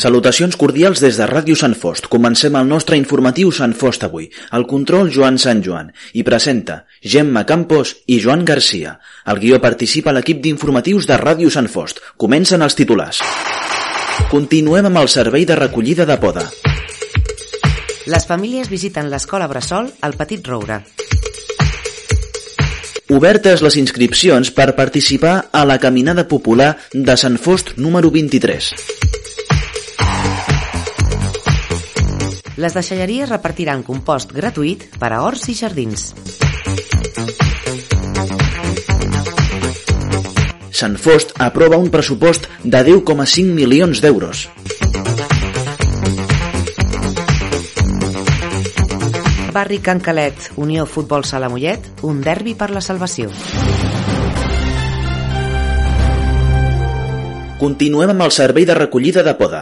Salutacions cordials des de Ràdio Sant Fost. Comencem el nostre informatiu Sant Fost avui. El control Joan Sant Joan. I presenta Gemma Campos i Joan Garcia. El guió participa l'equip d'informatius de Ràdio Sant Fost. Comencen els titulars. Continuem amb el servei de recollida de poda. Les famílies visiten l'escola Bressol al Petit Roure. Obertes les inscripcions per participar a la Caminada Popular de Sant Fost número 23. Les deixalleries repartiran compost gratuït per a horts i jardins. Sant Fost aprova un pressupost de 10,5 milions d'euros. Barri Can Calet, Unió Futbol Sala Mollet, un derbi per la salvació. Continuem amb el servei de recollida de poda.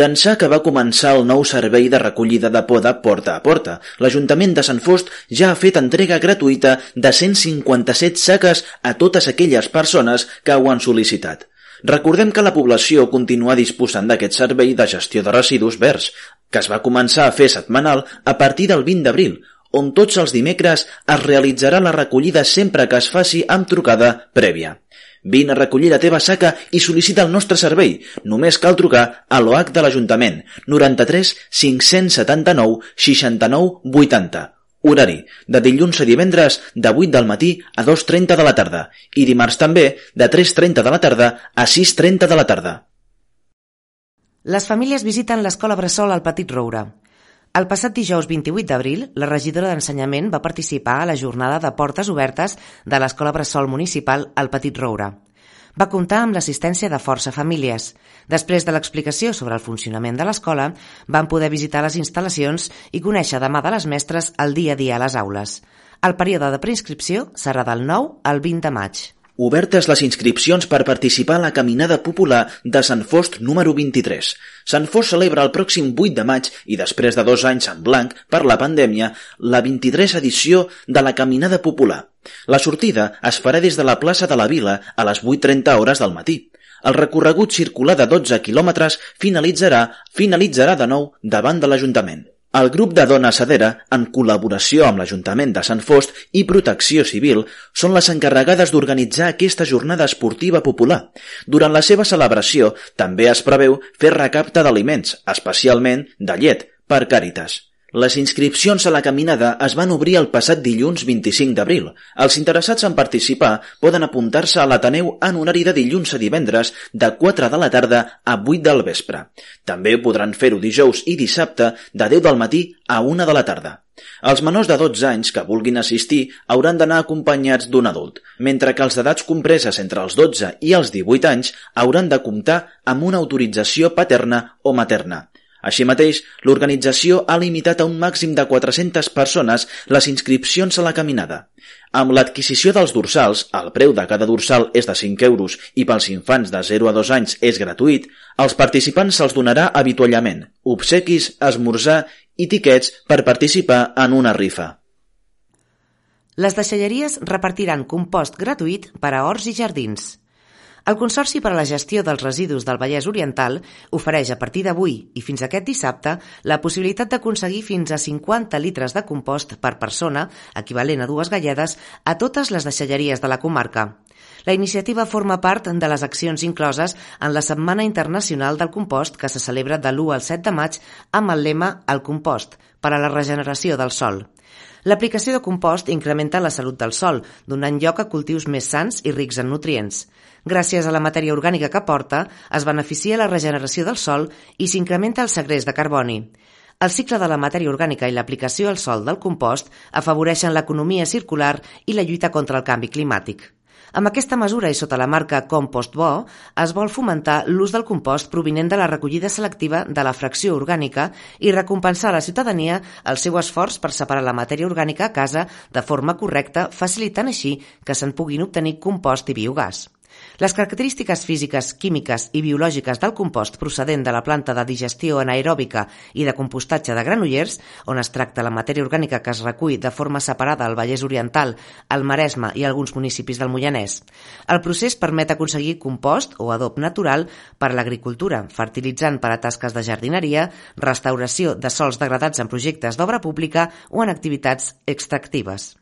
D'ençà que va començar el nou servei de recollida de poda porta a porta, l'Ajuntament de Sant Fost ja ha fet entrega gratuïta de 157 saques a totes aquelles persones que ho han sol·licitat. Recordem que la població continua disposant d'aquest servei de gestió de residus verds, que es va començar a fer setmanal a partir del 20 d'abril, on tots els dimecres es realitzarà la recollida sempre que es faci amb trucada prèvia. Vine a recollir la teva saca i sol·licita el nostre servei. Només cal trucar a l'OH de l'Ajuntament 93 579 69 80. Horari, de dilluns a divendres de 8 del matí a 2.30 de la tarda i dimarts també de 3.30 de la tarda a 6.30 de la tarda. Les famílies visiten l'escola Bressol al Petit Roure. El passat dijous 28 d'abril, la regidora d'Ensenyament va participar a la jornada de portes obertes de l'Escola Bressol Municipal al Petit Roure. Va comptar amb l'assistència de força famílies. Després de l'explicació sobre el funcionament de l'escola, van poder visitar les instal·lacions i conèixer demà de les mestres el dia a dia a les aules. El període de preinscripció serà del 9 al 20 de maig. Obertes les inscripcions per participar a la Caminada Popular de Sant Fost número 23. Sant Fost celebra el pròxim 8 de maig i després de dos anys en blanc per la pandèmia la 23 edició de la Caminada Popular. La sortida es farà des de la plaça de la Vila a les 8.30 hores del matí. El recorregut circular de 12 quilòmetres finalitzarà, finalitzarà de nou davant de l'Ajuntament. El grup de Dona Sadera, en col·laboració amb l'Ajuntament de Sant Fost i Protecció Civil, són les encarregades d'organitzar aquesta jornada esportiva popular. Durant la seva celebració també es preveu fer recapte d'aliments, especialment de llet, per Càritas. Les inscripcions a la caminada es van obrir el passat dilluns 25 d'abril. Els interessats en participar poden apuntar-se a l'Ateneu en horari de dilluns a divendres de 4 de la tarda a 8 del vespre. També podran fer-ho dijous i dissabte de 10 del matí a 1 de la tarda. Els menors de 12 anys que vulguin assistir hauran d'anar acompanyats d'un adult, mentre que els d'edats compreses entre els 12 i els 18 anys hauran de comptar amb una autorització paterna o materna. Així mateix, l'organització ha limitat a un màxim de 400 persones les inscripcions a la caminada. Amb l'adquisició dels dorsals, el preu de cada dorsal és de 5 euros i pels infants de 0 a 2 anys és gratuït, als participants se'ls donarà avituallament, obsequis, esmorzar i tiquets per participar en una rifa. Les deixalleries repartiran compost gratuït per a horts i jardins. El Consorci per a la Gestió dels Residus del Vallès Oriental ofereix a partir d'avui i fins aquest dissabte la possibilitat d'aconseguir fins a 50 litres de compost per persona, equivalent a dues galledes, a totes les deixalleries de la comarca. La iniciativa forma part de les accions incloses en la Setmana Internacional del Compost que se celebra de l'1 al 7 de maig amb el lema El compost per a la regeneració del sol. L'aplicació de compost incrementa la salut del sol, donant lloc a cultius més sants i rics en nutrients. Gràcies a la matèria orgànica que porta, es beneficia la regeneració del sol i s'incrementa el segrest de carboni. El cicle de la matèria orgànica i l'aplicació al sol del compost afavoreixen l'economia circular i la lluita contra el canvi climàtic. Amb aquesta mesura i sota la marca Compost Bo, es vol fomentar l'ús del compost provinent de la recollida selectiva de la fracció orgànica i recompensar a la ciutadania el seu esforç per separar la matèria orgànica a casa de forma correcta, facilitant així que se'n puguin obtenir compost i biogàs. Les característiques físiques, químiques i biològiques del compost procedent de la planta de digestió anaeròbica i de compostatge de Granollers, on es tracta la matèria orgànica que es recull de forma separada al Vallès Oriental, al Maresme i alguns municipis del Moianès. El procés permet aconseguir compost o adob natural per a l'agricultura, fertilitzant per a tasques de jardineria, restauració de sols degradats en projectes d'obra pública o en activitats extractives.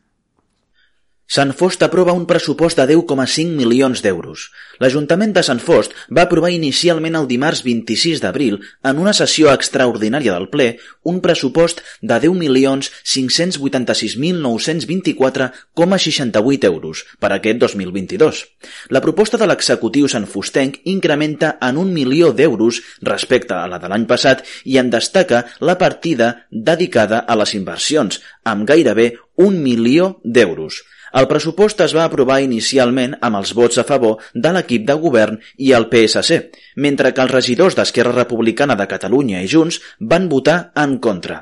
Sant Fost aprova un pressupost de 10,5 milions d'euros. L'Ajuntament de Sant Fost va aprovar inicialment el dimarts 26 d'abril, en una sessió extraordinària del ple, un pressupost de 10.586.924,68 euros per aquest 2022. La proposta de l'executiu Sant Fostenc incrementa en un milió d'euros respecte a la de l'any passat i en destaca la partida dedicada a les inversions, amb gairebé un milió d'euros. El pressupost es va aprovar inicialment amb els vots a favor de l'equip de govern i el PSC, mentre que els regidors d'Esquerra Republicana de Catalunya i Junts van votar en contra.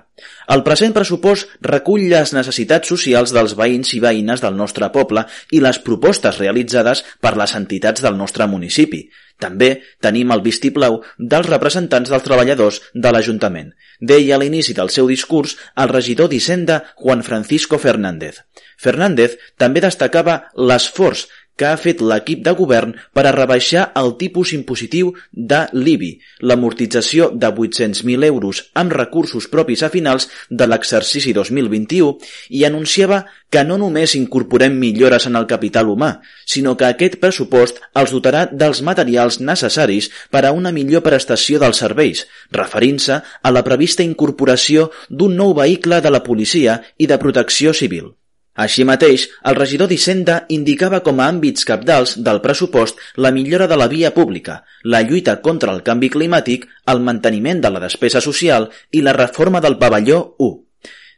El present pressupost recull les necessitats socials dels veïns i veïnes del nostre poble i les propostes realitzades per les entitats del nostre municipi, també tenim el vistiplau dels representants dels treballadors de l'Ajuntament, deia a l'inici del seu discurs el regidor d'Hisenda Juan Francisco Fernández. Fernández també destacava l'esforç que ha fet l'equip de govern per a rebaixar el tipus impositiu de l'IBI, l'amortització de 800.000 euros amb recursos propis a finals de l'exercici 2021 i anunciava que no només incorporem millores en el capital humà, sinó que aquest pressupost els dotarà dels materials necessaris per a una millor prestació dels serveis, referint-se a la prevista incorporació d'un nou vehicle de la policia i de protecció civil. Així mateix, el regidor d'Hisenda indicava com a àmbits capdals del pressupost la millora de la via pública, la lluita contra el canvi climàtic, el manteniment de la despesa social i la reforma del pavelló 1.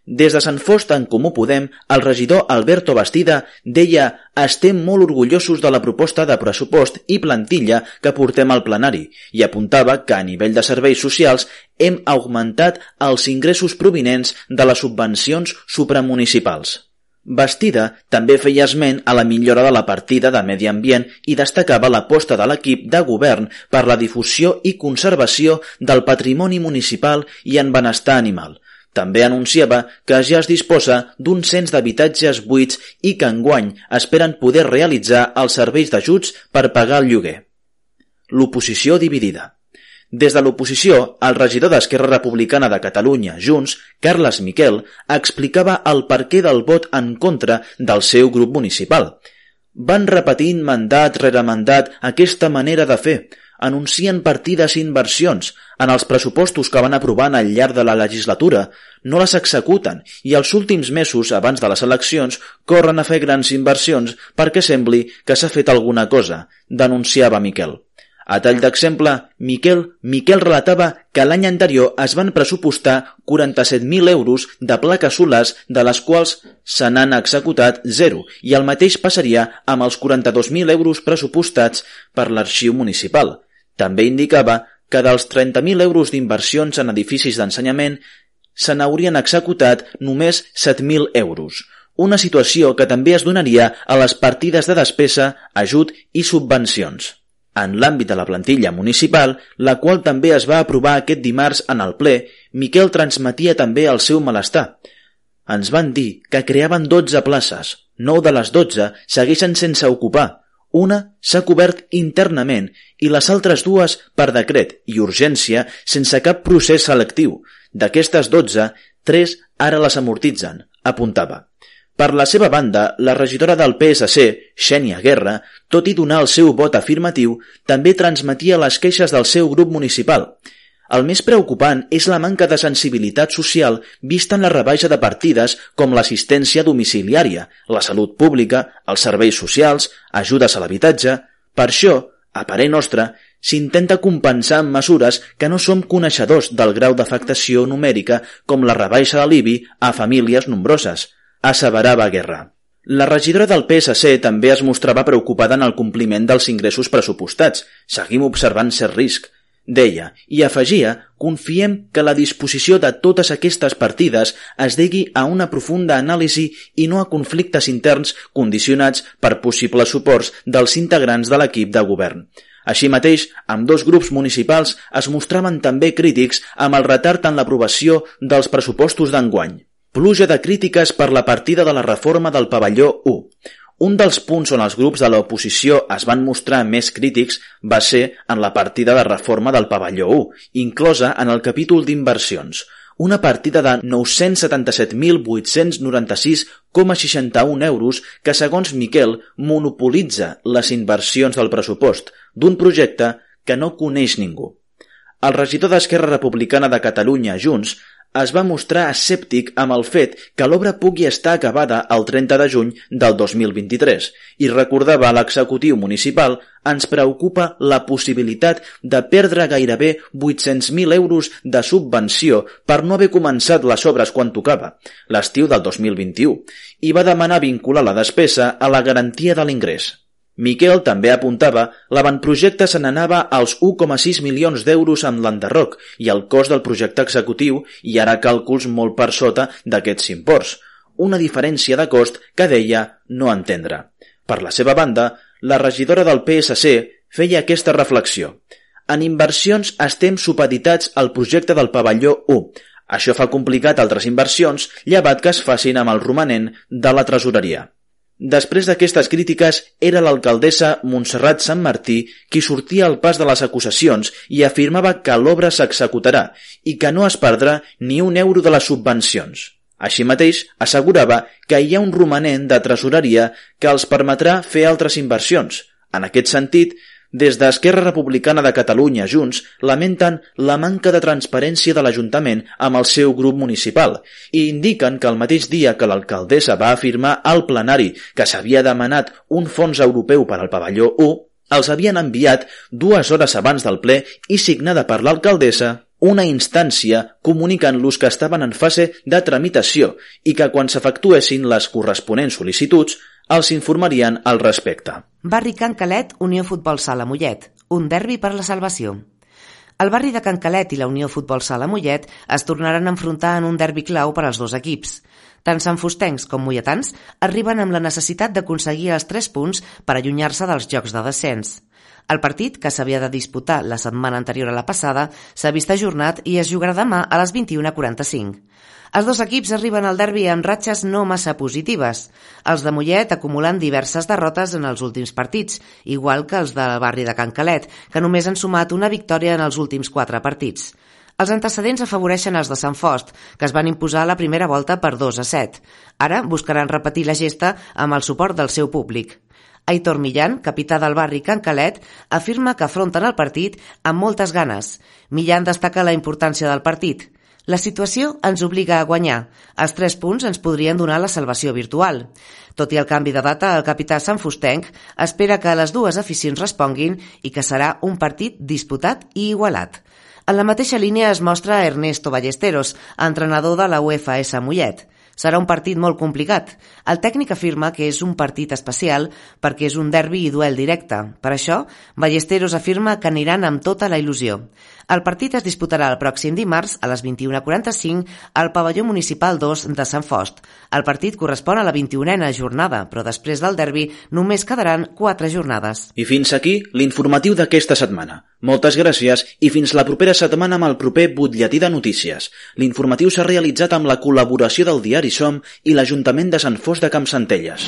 Des de Sant Fost en Comú Podem, el regidor Alberto Bastida deia «Estem molt orgullosos de la proposta de pressupost i plantilla que portem al plenari» i apuntava que a nivell de serveis socials hem augmentat els ingressos provinents de les subvencions supramunicipals. Bastida també feia esment a la millora de la partida de medi ambient i destacava l'aposta de l'equip de govern per la difusió i conservació del patrimoni municipal i en benestar animal. També anunciava que ja es disposa d'un cens d'habitatges buits i que enguany esperen poder realitzar els serveis d'ajuts per pagar el lloguer. L'oposició dividida. Des de l'oposició, el regidor d'Esquerra Republicana de Catalunya, Junts, Carles Miquel, explicava el perquè del vot en contra del seu grup municipal. Van repetint mandat rere mandat aquesta manera de fer, anuncien partides i inversions en els pressupostos que van aprovant al llarg de la legislatura, no les executen i els últims mesos abans de les eleccions corren a fer grans inversions perquè sembli que s'ha fet alguna cosa, denunciava Miquel. A tall d'exemple, Miquel, Miquel relatava que l'any anterior es van pressupostar 47.000 euros de plaques solars de les quals se n'han executat zero i el mateix passaria amb els 42.000 euros pressupostats per l'arxiu municipal. També indicava que dels 30.000 euros d'inversions en edificis d'ensenyament se n'haurien executat només 7.000 euros, una situació que també es donaria a les partides de despesa, ajut i subvencions en l'àmbit de la plantilla municipal, la qual també es va aprovar aquest dimarts en el ple, Miquel transmetia també el seu malestar. Ens van dir que creaven 12 places, 9 de les 12 segueixen sense ocupar, una s'ha cobert internament i les altres dues per decret i urgència sense cap procés selectiu. D'aquestes 12, 3 ara les amortitzen, apuntava. Per la seva banda, la regidora del PSC, Xènia Guerra, tot i donar el seu vot afirmatiu, també transmetia les queixes del seu grup municipal. El més preocupant és la manca de sensibilitat social vista en la rebaixa de partides com l'assistència domiciliària, la salut pública, els serveis socials, ajudes a l'habitatge... Per això, a parer nostre, s'intenta compensar amb mesures que no som coneixedors del grau d'afectació numèrica com la rebaixa de l'IBI a famílies nombroses, asseverava Guerra. La regidora del PSC també es mostrava preocupada en el compliment dels ingressos pressupostats. Seguim observant cert risc. Deia, i afegia, confiem que la disposició de totes aquestes partides es degui a una profunda anàlisi i no a conflictes interns condicionats per possibles suports dels integrants de l'equip de govern. Així mateix, amb dos grups municipals es mostraven també crítics amb el retard en l'aprovació dels pressupostos d'enguany. Pluja de crítiques per la partida de la reforma del pavelló 1. Un dels punts on els grups de l'oposició es van mostrar més crítics va ser en la partida de reforma del pavelló 1, inclosa en el capítol d'inversions, una partida de 977.896,61 euros que, segons Miquel, monopolitza les inversions del pressupost d'un projecte que no coneix ningú. El regidor d'Esquerra Republicana de Catalunya, Junts, es va mostrar escèptic amb el fet que l'obra pugui estar acabada el 30 de juny del 2023 i recordava a l'executiu municipal ens preocupa la possibilitat de perdre gairebé 800.000 euros de subvenció per no haver començat les obres quan tocava, l'estiu del 2021, i va demanar vincular la despesa a la garantia de l'ingrés. Miquel també apuntava l'avantprojecte se n'anava als 1,6 milions d'euros amb l'enderroc i el cost del projecte executiu i ara càlculs molt per sota d'aquests imports, una diferència de cost que deia no entendre. Per la seva banda, la regidora del PSC feia aquesta reflexió. En inversions estem supeditats al projecte del pavelló 1. Això fa complicat altres inversions, llevat que es facin amb el romanent de la tresoreria. Després d'aquestes crítiques, era l'alcaldessa Montserrat Sant Martí qui sortia al pas de les acusacions i afirmava que l'obra s'executarà i que no es perdrà ni un euro de les subvencions. Així mateix, assegurava que hi ha un romanent de tresoreria que els permetrà fer altres inversions. En aquest sentit, des d'Esquerra Republicana de Catalunya Junts lamenten la manca de transparència de l'Ajuntament amb el seu grup municipal i indiquen que el mateix dia que l'alcaldessa va afirmar al plenari que s'havia demanat un fons europeu per al pavelló 1, els havien enviat dues hores abans del ple i signada per l'alcaldessa una instància comunicant-los que estaven en fase de tramitació i que quan s'efectuessin les corresponents sol·licituds els informarien al respecte. Barri Can Calet, Unió Futbol Sala Mollet. Un derbi per la salvació. El barri de Can Calet i la Unió Futbol Sala Mollet es tornaran a enfrontar en un derbi clau per als dos equips. Tant sanfustencs com molletans arriben amb la necessitat d'aconseguir els 3 punts per allunyar-se dels jocs de descens. El partit, que s'havia de disputar la setmana anterior a la passada, s'ha vist ajornat i es jugarà demà a les 21.45. Els dos equips arriben al derbi amb ratxes no massa positives. Els de Mollet acumulant diverses derrotes en els últims partits, igual que els del barri de Can Calet, que només han sumat una victòria en els últims quatre partits. Els antecedents afavoreixen els de Sant Fost, que es van imposar la primera volta per 2 a 7. Ara buscaran repetir la gesta amb el suport del seu públic. Aitor Millán, capità del barri Can Calet, afirma que afronten el partit amb moltes ganes. Millán destaca la importància del partit. La situació ens obliga a guanyar. Els tres punts ens podrien donar la salvació virtual. Tot i el canvi de data, el capità Sant Fustenc espera que les dues aficions responguin i que serà un partit disputat i igualat. En la mateixa línia es mostra Ernesto Ballesteros, entrenador de la UFS Mollet. Serà un partit molt complicat. El tècnic afirma que és un partit especial perquè és un derbi i duel directe. Per això, Ballesteros afirma que aniran amb tota la il·lusió. El partit es disputarà el pròxim dimarts a les 21.45 al pavelló municipal 2 de Sant Fost. El partit correspon a la 21a jornada, però després del derbi només quedaran 4 jornades. I fins aquí l'informatiu d'aquesta setmana. Moltes gràcies i fins la propera setmana amb el proper butlletí de notícies. L'informatiu s'ha realitzat amb la col·laboració del diari Som i l'Ajuntament de Sant Fost de Campsentelles.